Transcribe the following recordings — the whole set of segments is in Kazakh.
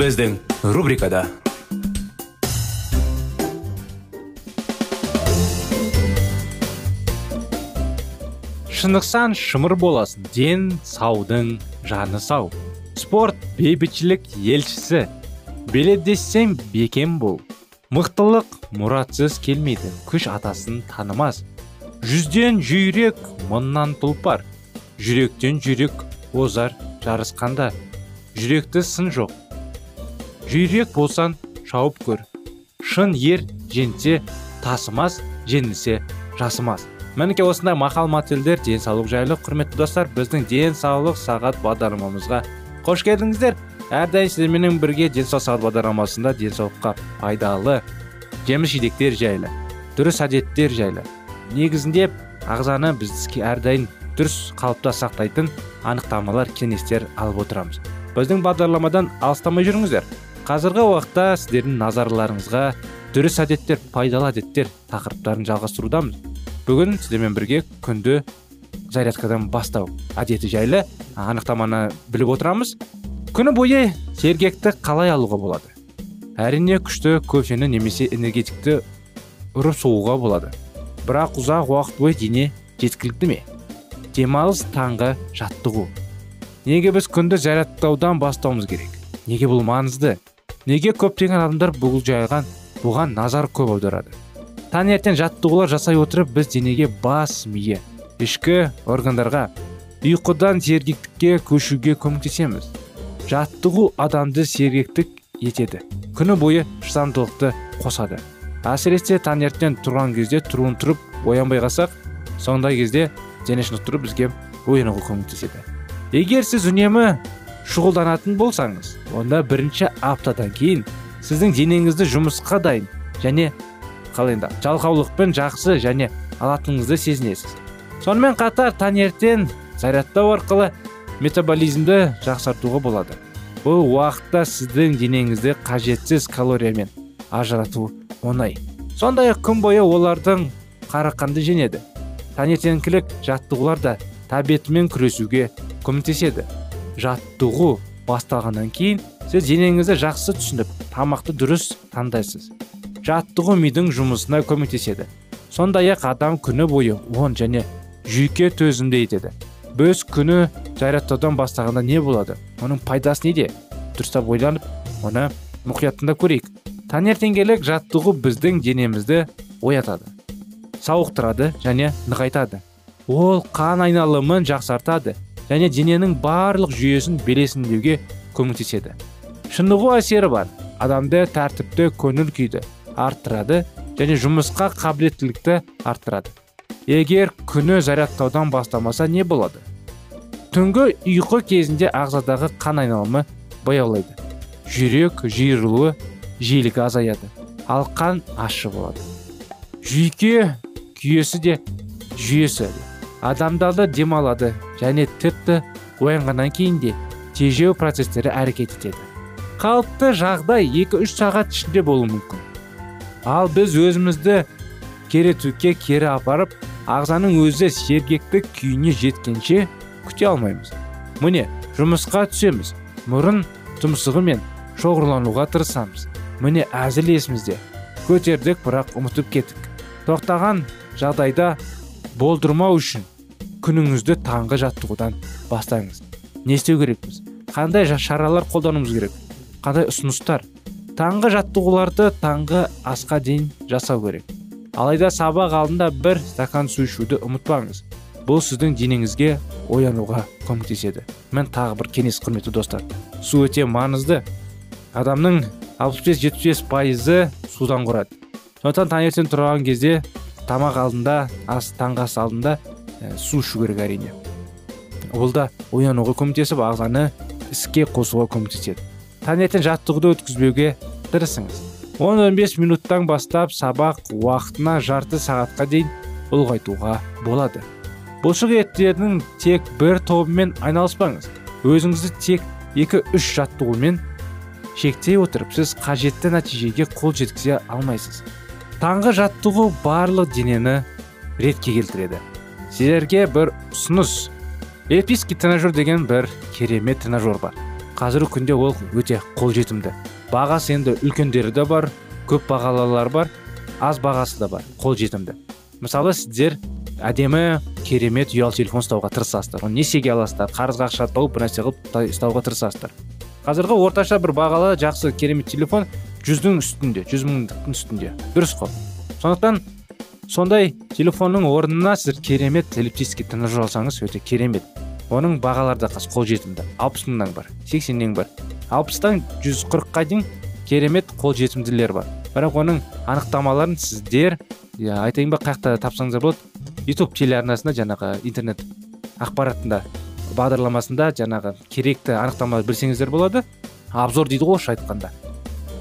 Біздің рубрикада шынықсан шымыр боласың ден саудың жаны сау. Спорт бейбітшілік елшісі. Беледессең бекем бол. Мықтылық мұратсыз келмейді күш атасын танымас. Жүзден жүйрек мыңнан тұлпар жүректен жүрек озар жарысқанда. Жүректі сын жоқ жүйрек болсан шауып көр. Шын ер жеңсе тасымас жеңілсе жасымас. Мінекей осындай мақал мәтелдер денсаулық жайлы. Құрметті достар біздің денсаулық сағат бағдарламамызға қош келдіңіздер. Әрдайым сіздерменен бірге денсаулық сағат бағдарламасында денсаулыққа пайдалы жеміс жидектер жайлы дұрыс әдеттер жайлы негізінде ағзаны біз әрдайым дұрыс қалыпта сақтайтын анықтамалар кеңестер алып отырамыз. Біздің бағдарламадан алыстамай жүріңіздер. Қазіргі уақытта сіздердің назарларыңызға дұрыс әдеттер пайдалы әдеттер тақырыптарын жалғастырудамыз. Бүгін сіздермен бірге күнді зарядкадан бастау әдеті жайлы анықтаманы біліп отырамыз. Күні бойы сергекті қалай алуға болады? Әрине күшті кофені немесе энергетикті ұрып соғуға болады. Бірақ ұзақ уақыт бойы дене жеткілікті ме? Демалыс таңғы жаттығу. Неге біз күнді зарядтаудан бастауымыз керек? Неге бұл маңызды? Неге көптеген адамдар бұл жайған бұған назар көп аударады. Таңертең жаттығулар жасай отырып біз денеге бас миы ішкі органдарға ұйқыдан сергектікке көшуге көмектесеміз. Жаттығу адамды сергектік етеді. Күні бойы шыдамдылықты қосады. Әсіресе таңертең тұрған кезде тұруын тұрып оянбай қалсақ сондай кезде дене шынықтыру бізге оянуға көмектеседі. Егер сіз үнемі шұғылданатын болсаңыз онда бірінші аптадан кейін сіздің денеңізді жұмысқа дайын және қалай енді жалқаулықпен жақсы және алатыныңызды сезінесіз. Сонымен қатар таңертең зарядтау арқылы метаболизмді жақсартуға болады. Бұл уақытта сіздің денеңізді қажетсіз калориямен ажырату оңай. Сондай ақ күн бойы олардың қарақанды женеді таңертеңгілік жаттығулар да тәбетімен күресуге көмектеседі. Жаттығу басталғаннан кейін сіз денеңізді жақсы түсініп тамақты дұрыс таңдайсыз. Жаттығу мидың жұмысына көмектеседі. Сондай ақ адам күні бойы оң және жүйке төзімді етеді. Біз күні зарядтаудан бастағанда не болады? Оның пайдасы неде? Дұрыстап ойланып оны мұқият тыңдап көрейік. Таңертеңгілік жаттығу біздің денемізді оятады сауықтырады және нығайтады. Ол қан айналымын жақсартады. Және дененің барлық жүйесін белесіндеуге көмектеседі. Шынығу әсері бар. Адамды тәртіпті көңіл күйді арттырады және жұмысқа қабілеттілікті арттырады. Егер күні зарядтаудан бастамаса не болады? Түнгі ұйқы кезінде ағзадағы қан айналымы баяулайды. Жүрек жиырылуы жиілігі азаяды. Ал қан ащы болады. Жүйке күйесі де жүйесі. Адамдарды демалады және тіпті оянғаннан кейін де тежеу процестері әрекет етеді. Қалыпты жағдай 2-3 сағат ішінде болуы мүмкін. Ал біз өзімізді керетуке кері апарып ағзаның өзі сергектік күйіне жеткенше күте алмаймыз. Міне жұмысқа түсеміз. Мұрын тұмсығымен шоғырлануға тырысамыз. Міне әзіл есімізде. Көтердік бірақ ұмытып кеттік. Тоқтаған жағдайда болдырмау үшін күніңізді таңғы жаттығудан бастаңыз. Не істеу керекпіз? Қандай шаралар қолдануымыз керек? Қандай ұсыныстар? Таңғы жаттығуларды таңғы асқа дейін жасау керек. Алайда сабақ алдында бір стакан су ішуді ұмытпаңыз. Бұл сіздің денеңізге оянуға көмектеседі. Мен тағы бір кеңес құрметті достар. Су өте маңызды. Адамның 65-75 пайызы судан құрады. Сондықтан таңертең тұрған кезде тамақ алдында ас таңғы ас алдында су ішу керек әрине ол да оянуға көмектесіп ағзаны іске қосуға көмектеседі. Таңертең жаттығуды өткізбеуге тырысыңыз. 10-15 минуттан бастап сабақ уақытына жарты сағатқа дейін ұлғайтуға болады. Бұлшық еттердің тек бір тобымен айналыспаңыз. Өзіңізді тек 2-3 жаттығумен шектей отырып сіз қажетті нәтижеге қол жеткізе алмайсыз. Таңғы жаттығу барлық денені ретке келтіреді. Сіздерге бір ұсыныс эльпийский тренажер деген бір керемет тренажер бар қазіргі күнде ол өте қолжетімді бағасы енді үлкендері де бар көп бағалылар бар аз бағасы да бар қолжетімді мысалы сіздер әдемі керемет ұялы телефон ұстауға тырысасыздар оны несиеге аласыздар қарызға ақша тауып бір нәрсе қылып ұстауға тырысасыздар қазіргі орташа бір бағалы жақсы керемет телефон жүздің үстінде жүз мыңдықтың үстінде дұрыс қой сондықтан сондай телефонның орнына сіздер керемет эллиптический тренажер алсаңыз өте керемет. Оның бағалары да қазір қолжетімді алпыс мыңнан бар сексеннен бар. Алпыстан жүз қырыққа дейін керемет қолжетімділер бар. Бірақ оның анықтамаларын сіздер айтайын ба қай жақта тапсаңыздар болады ютуб телеарнасында жаңағы интернет ақпаратында бағдарламасында жаңағы керекті анықтамалар білсеңіздер болады. Обзор дейді ғой орысша айтқанда.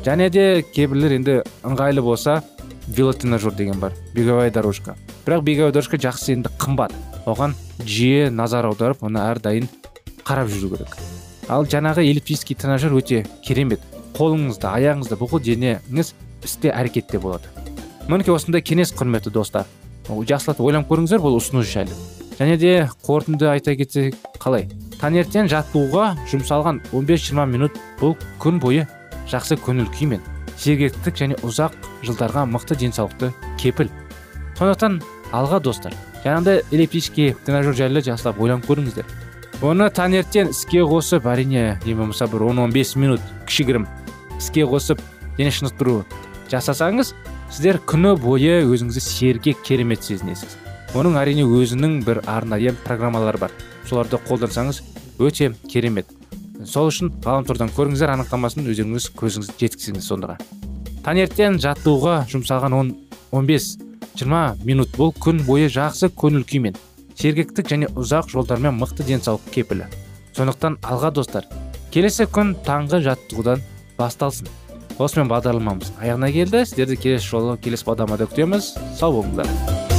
Және де кейбіреулер енді ыңғайлы болса велотренажер деген бар. Беговая дорожка. Бірақ беговая дорожка жақсы енді қымбат. Оған жиі назар аударып оны әрдайым қарап жүру керек. Ал жаңағы эллиптический тренажер өте керемет. Қолыңызды аяғыңызды бүкіл денеңіз істе әрекетте болады. Мінекей осындай кеңес құрметті достар. Жақсылап ойланып көріңіздер бұл ұсыныс жайлы. Және де қорытынды айта кетсек қалай? Таңертең жаттығуға жұмсалған 15-20 минут бұл күн бойы жақсы көңіл күймен сергектік және ұзақ жылдарға мықты денсаулықты кепіл. Сондықтан алға достар жаңағыдай эллиптический тренажер жайлы жақсылап ойланып көріңіздер. Оны таңертең іске қосып әрине ең болмаса бір 10-15 минут кішігірім іске қосып дене шынықтыру жасасаңыз сіздер күні бойы өзіңізді сергек керемет сезінесіз. Оның әрине өзінің бір арнайы программалары бар. Соларды қолдансаңыз өте керемет. Сол үшін ғаламтордан көріңіздер анықтамасын өздеріңіз көзіңіз жеткізіңіз сондыға. Таңертең жаттығуға жұмсалған 10-15-20 минут бұл күн бойы жақсы көңіл күймен сергектік және ұзақ жолдармен мықты денсаулық кепілі. Сондықтан алға достар келесі күн таңғы жаттығудан басталсын. Осымен бағдарламамыз аяғына келді. Сіздерді келесі жолы келесі бағдарламада күтеміз. Сау болыңыздар.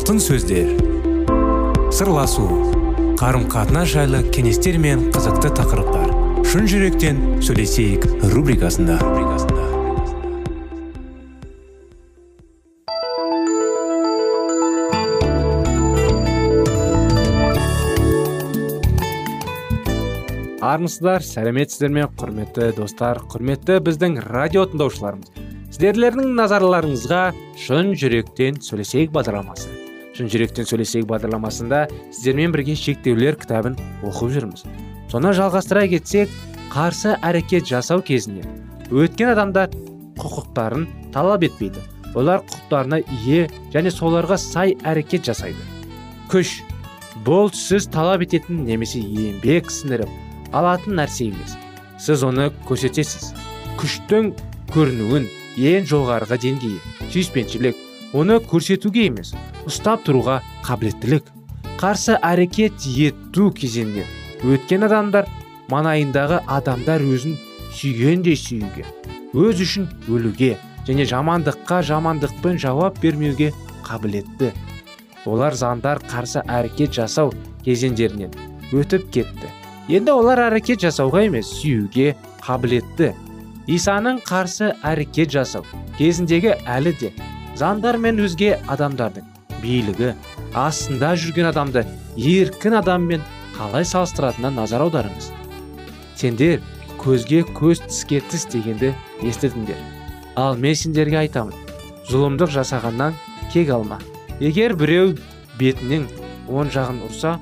Алтын сөздер. Сырласу қарым қатынас жайлы кеңестер мен қызықты тақырыптар. Шын жүректен сөйлесейік рубрикасында. Армысыздар сәлеметсіздер ме құрметті достар құрметті біздің радио тыңдаушыларымыз. Сіздерлердің назарларыңызға шын жүректен сөйлесейік бағдарламасы. Шын жүректен сөйлесейік бағдарламасында сіздермен бірге шектеулер кітабын оқып жүрміз. Соны жалғастыра кетсек қарсы әрекет жасау кезінде өткен адамдар құқықтарын талап етпейді. Олар құқықтарына ие және соларға сай әрекет жасайды. Күш бұл сіз талап ететін немесе еңбек сіңіріп алатын нәрсе емес. Сіз оны көрсетесіз. Күштің көрінуін ең жоғарғы деңгейі сүйіспеншілік оны көрсетуге емес ұстап тұруға қабілеттілік қарсы әрекет ету кезеңінен өткен адамдар маңайындағы адамдар өзін сүйгендей сүюге өз үшін өлуге және жамандыққа жамандықпен жауап бермеуге қабілетті. Олар заңдар қарсы әрекет жасау кезеңдерінен өтіп кетті. Енді олар әрекет жасауға емес сүюге қабілетті. Исаның қарсы әрекет жасау кезіндегі әлі де заңдар мен өзге адамдардың билігі астында жүрген адамды еркін адаммен қалай салыстыратынына назар аударыңыз. Сендер көзге көз тіске тіс дегенді естідіңдер. Ал мен сендерге айтамын зұлымдық жасағаннан кек алма. Егер біреу бетінің оң жағын ұрса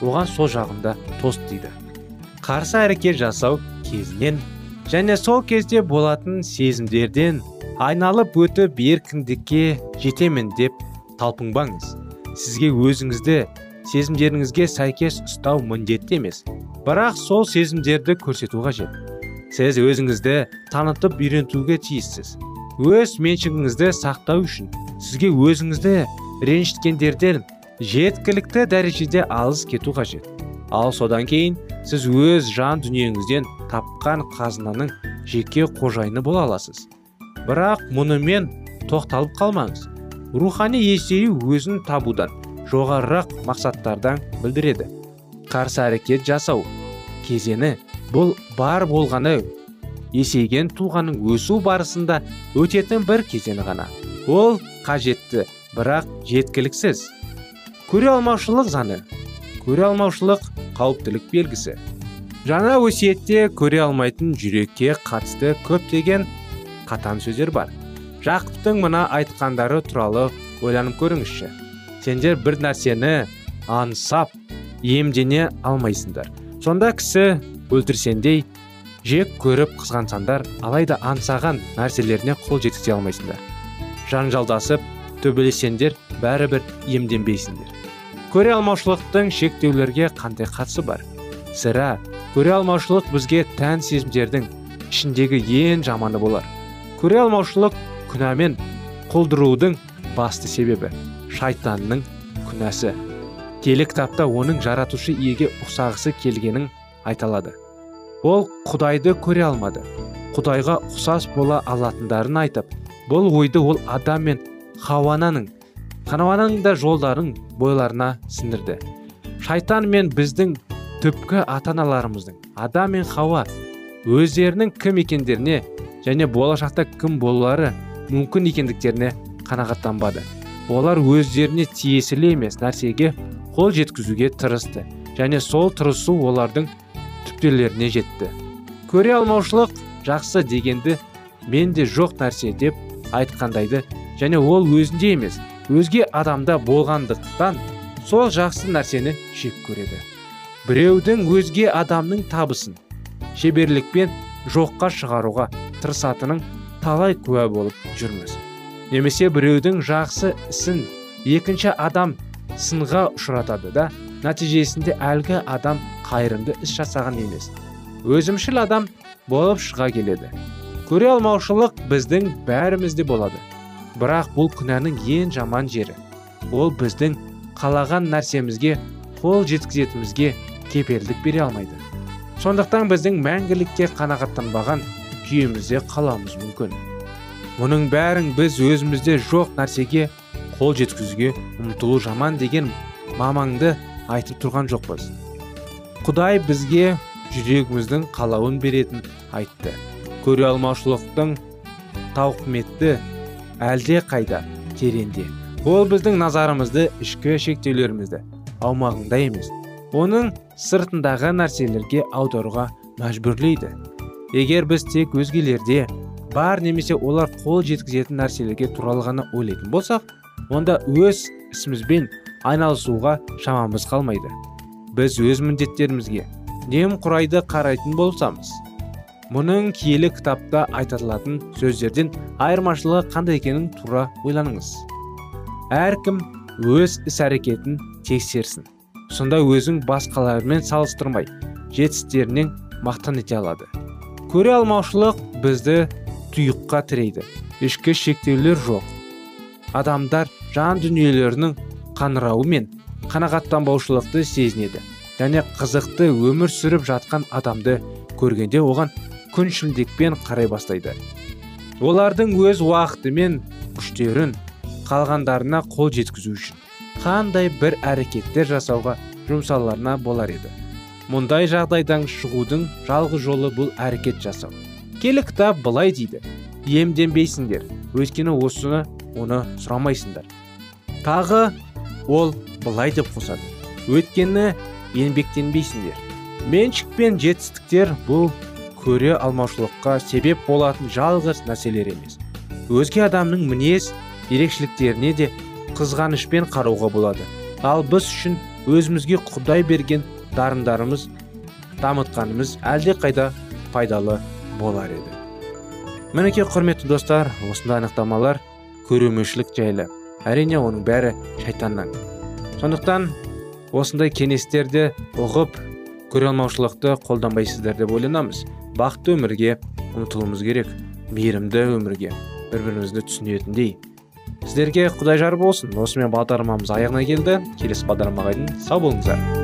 оған сол жағында тос дейді. Қарсы әрекет жасау кезінен және сол кезде болатын сезімдерден айналып өтіп еркіндікке жетемін деп талпынбаңыз. Сізге өзіңізді сезімдеріңізге сәйкес ұстау міндетті емес. Бірақ сол сезімдерді көрсету қажет. Сіз өзіңізді танытып үйрентуге тиіссіз. Өз меншігіңізді сақтау үшін сізге өзіңізді ренжіткендерден жеткілікті дәрежеде алыс кету қажет. Ал содан кейін сіз өз жан дүниеңізден тапқан қазынаның жеке қожайыны бола аласыз. Бірақ мұнымен тоқталып қалмаңыз. Рухани есею өзін табудан жоғарырақ мақсаттардан білдіреді. Қарсы әрекет жасау. Кезені бұл бар болғаны есейген тұлғаның өсу барысында өтетін бір кезеңі ғана. Ол қажетті бірақ жеткіліксіз. Көре алмаушылық заңы. Көре алмаушылық қауіптілік белгісі. Жаңа өсиетте көре алмайтын жүрекке қатысты көптеген қатан сөздер бар. Жақыптың мына айтқандары туралы ойланып көріңізші. Сендер бір нәрсені аңсап емдене алмайсыңдар. Сонда кісі өлтірсеңдей жек көріп қызғансаңдар алайда аңсаған нәрселеріне қол жеткізе алмайсыңдар. Жанжалдасып төбелессеңдер бәрібір емденбейсіңдер көре алмаушылықтың шектеулерге қандай қатысы бар? Сірә көре алмаушылық бізге тән сезімдердің ішіндегі ең жаманы болар. Көре алмаушылық күнәмен құлдырудың басты себебі шайтанның күнәсі. Келі кітапта оның жаратушы иеге ұқсағысы келгенін айталады. Ол құдайды көре алмады. Құдайға ұқсас бола алатындарын айтып бұл ойды ол адам мен хауананың ханауаның да жолдарын бойларына сіңірді шайтан мен біздің түпкі ата аналарымыздың адам мен хауа өздерінің кім екендеріне және болашақта кім болулары мүмкін екендіктеріне қанағаттанбады. Олар өздеріне тиесілі емес нәрсеге қол жеткізуге тырысты және сол тырысу олардың түптелеріне жетті. Көре алмаушылық жақсы дегенді менде жоқ нәрсе деп айтқандайды және ол өзінде емес өзге адамда болғандықтан сол жақсы нәрсені жек көреді. Біреудің өзге адамның табысын шеберлікпен жоққа шығаруға тырысатынын талай куә болып жүрміз. Немесе біреудің жақсы ісін екінші адам сынға ұшыратады да нәтижесінде әлгі адам қайырымды іс жасаған емес. Өзімшіл адам болып шыға келеді. Көре алмаушылық біздің бәрімізде болады. Бірақ бұл күнәнің ең жаман жері. Ол біздің қалаған нәрсемізге қол жеткізетімізге кепелдік бере алмайды. Сондықтан біздің мәңгілікке қанағаттанбаған күйімізде қалауымыз мүмкін. Мұның бәрін біз өзімізде жоқ нәрсеге қол жеткізуге ұмтылу жаман деген мамаңды айтып тұрған жоқпыз. Құдай бізге жүрегіміздің қалауын беретін айтты. Көре алмаушылықтың тауқыметті әлде қайда тереңде. Ол біздің назарымызды ішкі шектеулерімізді аумағында емес оның сыртындағы нәрселерге аударуға мәжбүрлейді. Егер біз тек өзгелерде бар немесе олар қол жеткізетін нәрселерге туралы ғана ойлайтын болсақ онда өз ісімізбен айналысуға шамамыз қалмайды. Біз өз міндеттерімізге немқұрайды қарайтын болсамыз. Мұның киелі кітапта айтылатын сөздерден айырмашылығы қандай екенін тура ойланыңыз. Әркім өз іс әрекетін тексерсін. Сонда өзің басқалармен салыстырмай жетістіктерінен мақтан ете алады. Көре алмаушылық бізді тұйыққа тірейді. Ішкі шектеулер жоқ. Адамдар жан дүниелерінің қанырауы мен қанағаттанбаушылықты сезінеді және қызықты өмір сүріп жатқан адамды көргенде оған күншілдікпен қарай бастайды. Олардың өз уақыты мен күштерін қалғандарына қол жеткізу үшін қандай бір әрекеттер жасауға жұмсаларына болар еді. Мұндай жағдайдан шығудың жалғыз жолы бұл әрекет жасау. Келі кітап былай дейді. Иемденбейсіңдер. Өйткені осыны оны сұрамайсыңдар. Тағы ол былай деп қосады. Өйткені еңбектенбейсіңдер. Меншік пен жетістіктер бұл көре алмаушылыққа себеп болатын жалғыз нәрселер емес. Өзге адамның мінез ерекшеліктеріне де қызғанышпен қарауға болады. Ал біз үшін өзімізге құдай берген дарындарымыз дамытқанымыз әлде қайда пайдалы болар еді. Мінекей құрметті достар осындай анықтамалар көремеушілік жайлы. Әрине оның бәрі шайтаннан. Сондықтан осындай кеңестерді ұғып көре алмаушылықты қолданбайсыздар деп ойланамыз. Бақытты өмірге ұмтылуымыз керек мейірімді өмірге бір бірімізді түсінетіндей. Сіздерге құдай жар болсын. Осымен бағдарламамыз аяғына келді. Келесі бағдарламаға дейін сау болыңыздар.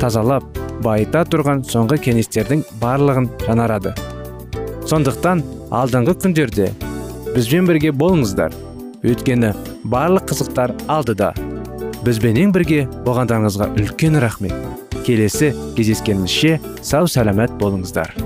тазалап байыта тұрған соңғы кеңестердің барлығын жанарады. сондықтан алдыңғы күндерде бізбен бірге болыңыздар. Өйткені барлық қызықтар алдыда. Бізбенен бірге болғандарыңызға үлкен рахмет. Келесі кездескенімізше сау сәлемет болыңыздар.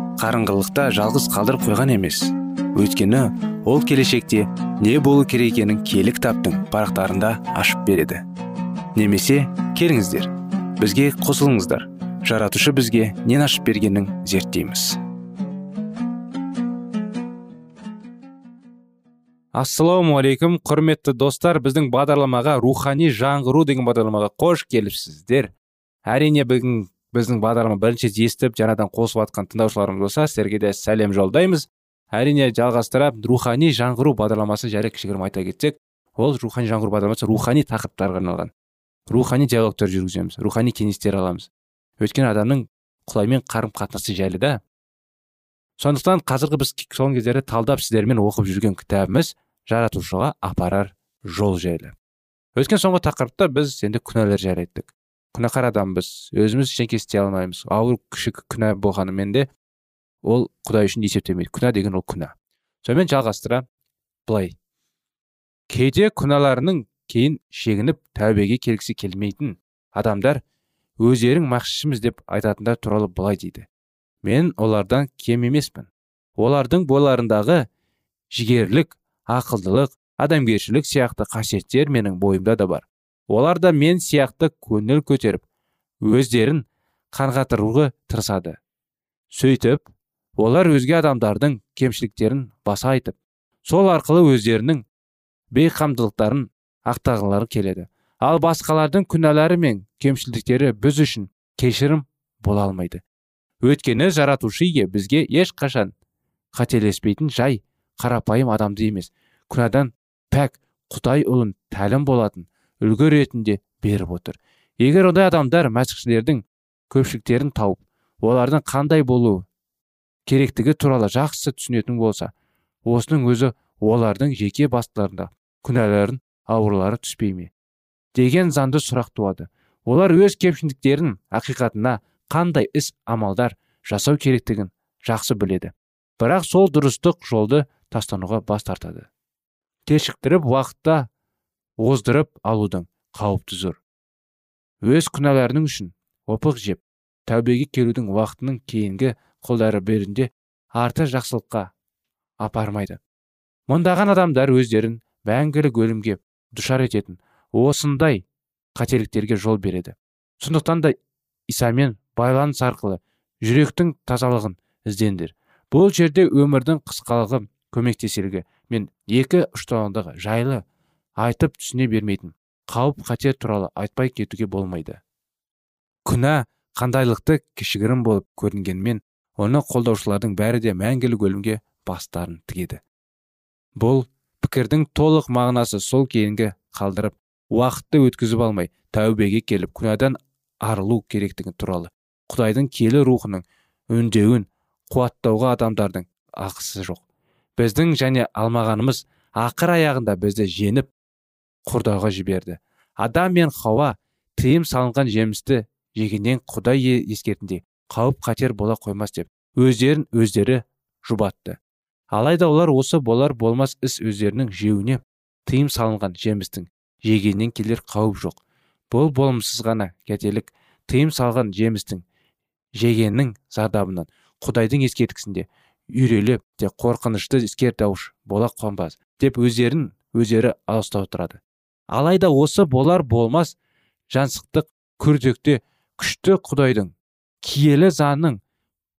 қарыңғылықта жалғыз қалдырып қойған емес. Өйткені ол келешекте не болу керек екенін киелі кітаптың парақтарында ашып береді. Немесе келіңіздер бізге қосылыңыздар. Жаратушы бізге нен ашып бергенін зерттейміз. Ассалаумағалейкум құрметті достар біздің бағдарламаға рухани жаңғыру деген бағдарламаға қош келіпсіздер. Әрине бүгін біздің бағдарлама бірінші естіп жаңадан қосып жатқан тыңдаушыларымыз болса сіздерге де сәлем жолдаймыз. Әрине жалғастыра рухани жаңғыру бағдарламасын жайлы кішігірім айта кетсек ол рухани жаңғыру бағдарламасы рухани тақырыптарға арналған. Рухани диалогтар жүргіземіз рухани кеңестер аламыз. Өйткені адамның құдаймен қарым қатынасы жайлы да. Сондықтан қазіргі біз соңғы кездері талдап сіздермен оқып жүрген кітабымыз жаратушыға апарар жол жайлы. Өткен соңғы тақырыпта біз енді күнәлар жайлы айттық. Күнәһар адамбыз өзіміз ештеңке істей алмаймыз. Ауыр күшік күнә болғанымен де ол құдай үшін есептемейді күнә деген ол күнә. Сонымен жалғастыра былай. Кейде күнәларының кейін шегініп тәубеге келгісі келмейтін адамдар өздерің мақсатшымыз деп айтатындар туралы былай дейді. Мен олардан кем емеспін. Олардың бойларындағы жігерлік ақылдылық адамгершілік сияқты қасиеттер менің бойымда да бар. Олар да мен сияқты көңіл көтеріп өздерін қанғатыруға тырысады. Сөйтіп олар өзге адамдардың кемшіліктерін баса айтып сол арқылы өздерінің бейқамдылықтарын ақтағылары келеді. Ал басқалардың күнәлары мен кемшілдіктері біз үшін кешірім бола алмайды. Өйткені жаратушы ие бізге ешқашан қателеспейтін жай қарапайым адамды емес күнәдан пәк құдай ұлын тәлім болатын үлгі ретінде беріп отыр. Егер ондай адамдар мәсіхшілердің көпшіліктерін тауып олардың қандай болуы керектігі туралы жақсы түсінетін болса осының өзі олардың жеке бастарында күнәларын аурулары түспей ме? Деген заңды сұрақ туады. Олар өз кемшіліктерін ақиқатына қандай іс амалдар жасау керектігін жақсы біледі. Бірақ сол дұрыстық жолды тастануға бас тартады. Кешіктіріп уақытта оздырып алудың қауіпті зор. Өз күнәларының үшін опық жеп тәубеге келудің уақытының кейінгі қолдары берінде арты жақсылыққа апармайды. Мыңдаған адамдар өздерін мәңгілік өлімге душар ететін осындай қателіктерге жол береді. Сондықтан да исамен байланыс арқылы жүректің тазалығын іздеңдер. Бұл жерде өмірдің қысқалығы көмектеселігі мен екі ұштандығы жайлы айтып түсіне бермейтін. Қауіп қатер туралы айтпай кетуге болмайды. Күнә қандайлықты кішігірім болып көрінгенмен оны қолдаушылардың бәрі де мәңгілік өлімге бастарын тігеді. Бұл пікірдің толық мағынасы сол кейінгі қалдырып уақытты өткізіп алмай тәубеге келіп күнәдан арылу керектігі туралы құдайдың келі рухының үндеуін қуаттауға адамдардың ақысы жоқ. Біздің және алмағанымыз ақыр аяғында бізді жеңіп құрдауға жіберді. Адам мен хауа тыйым салынған жемісті жегеннен құдай ескертінде қауіп қатер бола қоймас деп өздерін өздері жұбатты. Алайда олар осы болар болмас іс өздерінің жеуіне тыйым салынған жемістің жегеннен келер қауіп жоқ. Бұл болымсыз ғана кәделік тыйым салған жемістің жегеннің зардабынан құдайдың ескерткісінде үйрелеп те қорқынышты дауш бола қонбас деп өздерін өздері алыстау тұрады. Алайда осы болар болмас жансықтық күрдекте күшті құдайдың киелі заңның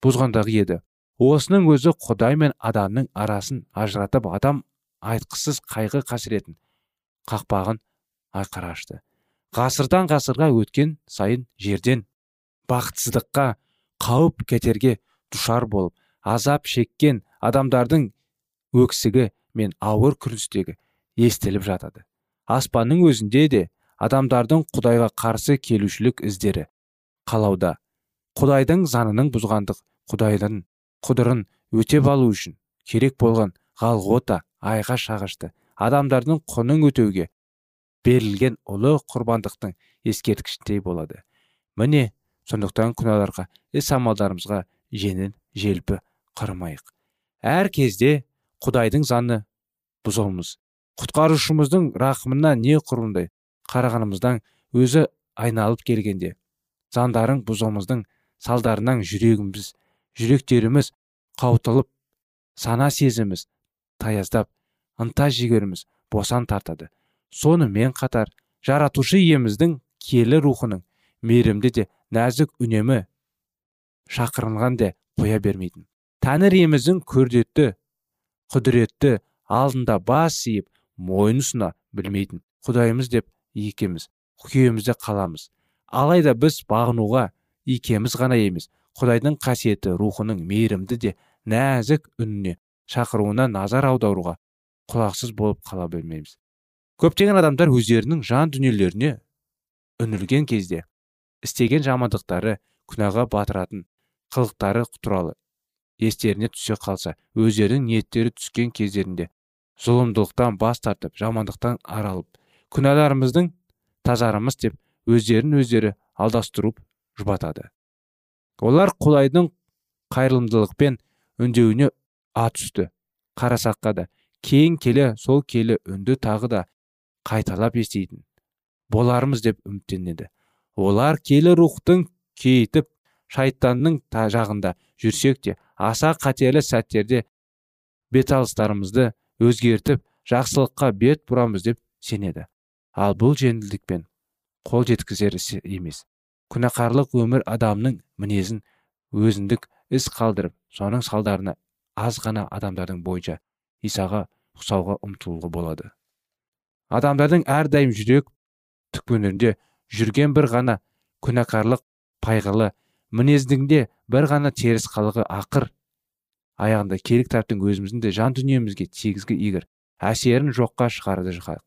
бұзғандағы еді. Осының өзі құдай мен адамның арасын ажыратып адам айтқысыз қайғы қасіретін қақпағын айқара ашты. Ғасырдан ғасырға өткен сайын жерден бақытсыздыққа қауіп кетерге душар болып азап шеккен адамдардың өксігі мен ауыр күріністегі естіліп жатады. Аспанның өзінде де адамдардың құдайға қарсы келушілік іздері қалауда. Құдайдың заңының бұзғандық құдайдың құдырын өтеп алу үшін керек болған ғалғота айға шағышты адамдардың құнын өтеуге берілген ұлы құрбандықтың ескерткішіндей болады. Міне сондықтан күнәларға іс амалдарымызға жеңіл желпі қырмайық. Әр кезде құдайдың заңы бұзуымыз құтқарушымыздың рақымына не құрындай қарағанымыздан өзі айналып келгенде. Заңдарын бұзуымыздың салдарынан жүрегіміз жүректеріміз қаутылып сана сезіміз таяздап ынта жігеріміз босан тартады. Сонымен қатар жаратушы иеміздің киелі рухының мейірімді де нәзік үнемі шақырынған де қоя бермейтін. Тәңір иеміздің көрдетті құдіретті алдында бас иіп мойын ұсына білмейтін. Құдайымыз деп екеміз. Күйеуімізде қаламыз. Алайда біз бағынуға икеміз ғана емес құдайдың қасиеті рухының мейірімді де нәзік үніне шақыруына назар аударуға құлақсыз болып қала бермейміз көптеген адамдар өздерінің жан дүниелеріне үңілген кезде істеген жамандықтары күнәға батыратын қылықтары туралы естеріне түсе қалса өздерінің ниеттері түскен кездерінде зұлымдылықтан бас тартып жамандықтан аралып күнәларымыздың тазарымыз деп өздерін өздері алдастырып жұбатады. Олар құдайдың қайырымдылықпен үндеуіне ат үсті. Қарасаққа да кейін келе сол келі үнді тағы да қайталап еститін болармыз деп үміттенеді. Олар келі рухтың кейітіп шайтанның жағында жүрсек те аса қатерлі сәттерде беталыстарымызды өзгертіп жақсылыққа бет бұрамыз деп сенеді. Ал бұл жеңілдікпен қол жеткізер іс емес. Күнәқарлық өмір адамның мінезін өзіндік іс қалдырып соның салдарына аз ғана адамдардың бойынша исаға ұқсауға ұмтылуға болады. Адамдардың әрдайым жүрек түкпірінде жүрген бір ғана күнәқарлық пайғылы мінездігінде бір ғана теріс қалығы ақыр аяғында келік таптың өзіміздің де жан дүниемізге тигізгі игір. Әсерін жоққа шығарды жығайық.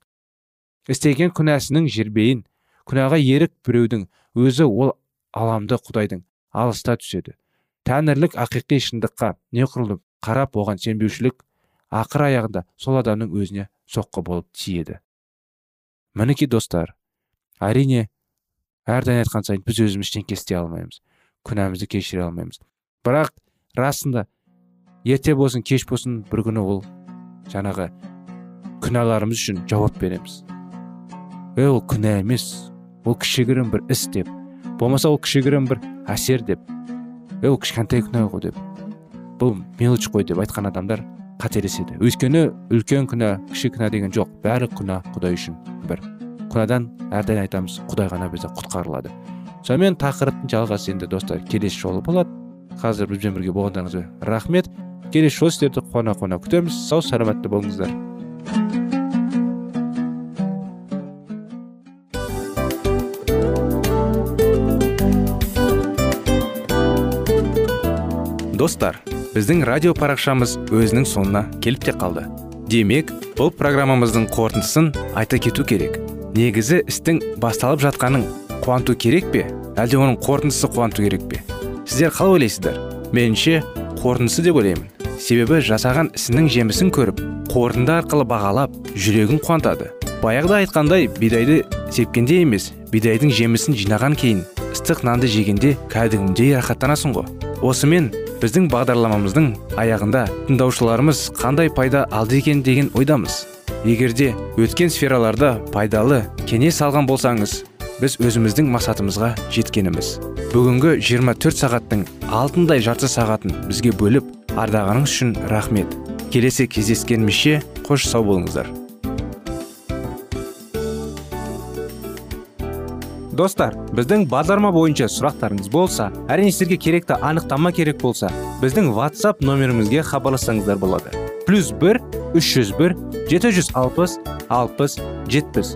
Істеген күнәсінің жербейін күнәға ерік біреудің өзі ол аламды құдайдың алыста түседі. Тәңірлік ақиқи шындыққа не құрылып қарап оған сенбеушілік ақыр аяғында сол адамның өзіне соққы болып тиеді. Мінекей достар әрине әрдайым айтқан сайын біз өзіміз ештеңке істей алмаймыз күнәмізді кешіре алмаймыз. Бірақ расында ерте болсын кеш болсын бір күні ол жаңағы күнәларымыз үшін жауап береміз. Е ол күнә емес. Ол кішігірім бір іс деп. Болмаса ол кішігірім бір әсер деп. Е ол кішкентай күнә ғой деп. Бұл мелочь қой деп айтқан адамдар қателеседі. Өйткені үлкен күнә кіші күнә деген жоқ. Бәрі күнә құдай үшін бір. Күнәдан әрдайым айтамыз құдай ғана бізді құтқарылады. Сонымен тақырыптың жалғасы енді достар келесі жолы болады. Қазір бізбен бірге болғандарыңызға рахмет. Келесі жолы сіздерді қуана қуана күтеміз сау саламатта болыңыздар достар біздің радио парақшамыз өзінің соңына келіп те қалды демек бұл программамыздың қорытындысын айта кету керек негізі істің басталып жатқанын қуанту керек пе әлде оның қорытындысы қуанту керек пе сіздер қалай ойлайсыздар меніңше қорытындысы деп ойлаймын себебі жасаған ісінің жемісін көріп қорытынды арқылы бағалап жүрегін қуантады. Баяғыда айтқандай бидайды сепкенде емес бидайдың жемісін жинаған кейін ыстық нанды жегенде кәдімгідей рахаттанасың ғой. Осымен біздің бағдарламамыздың аяғында тыңдаушыларымыз қандай пайда алды екен деген ойдамыз. Егерде өткен сфераларда пайдалы кеңес алған болсаңыз біз өзіміздің мақсатымызға жеткеніміз. Бүгінгі 24 сағаттың алтындай жарты сағатын бізге бөліп ардағаныңыз үшін рахмет. Келесі кездескенімізше қош сау болыңыздар. Достар біздің бағдарлама бойынша сұрақтарыңыз болса әрине сіздерге керекті анықтама керек болса біздің whatsapp нөмірімізге хабарлассаңыздар болады. Плюс бір үш жүз бір жеті жүз алпыс алпыс жетпіс.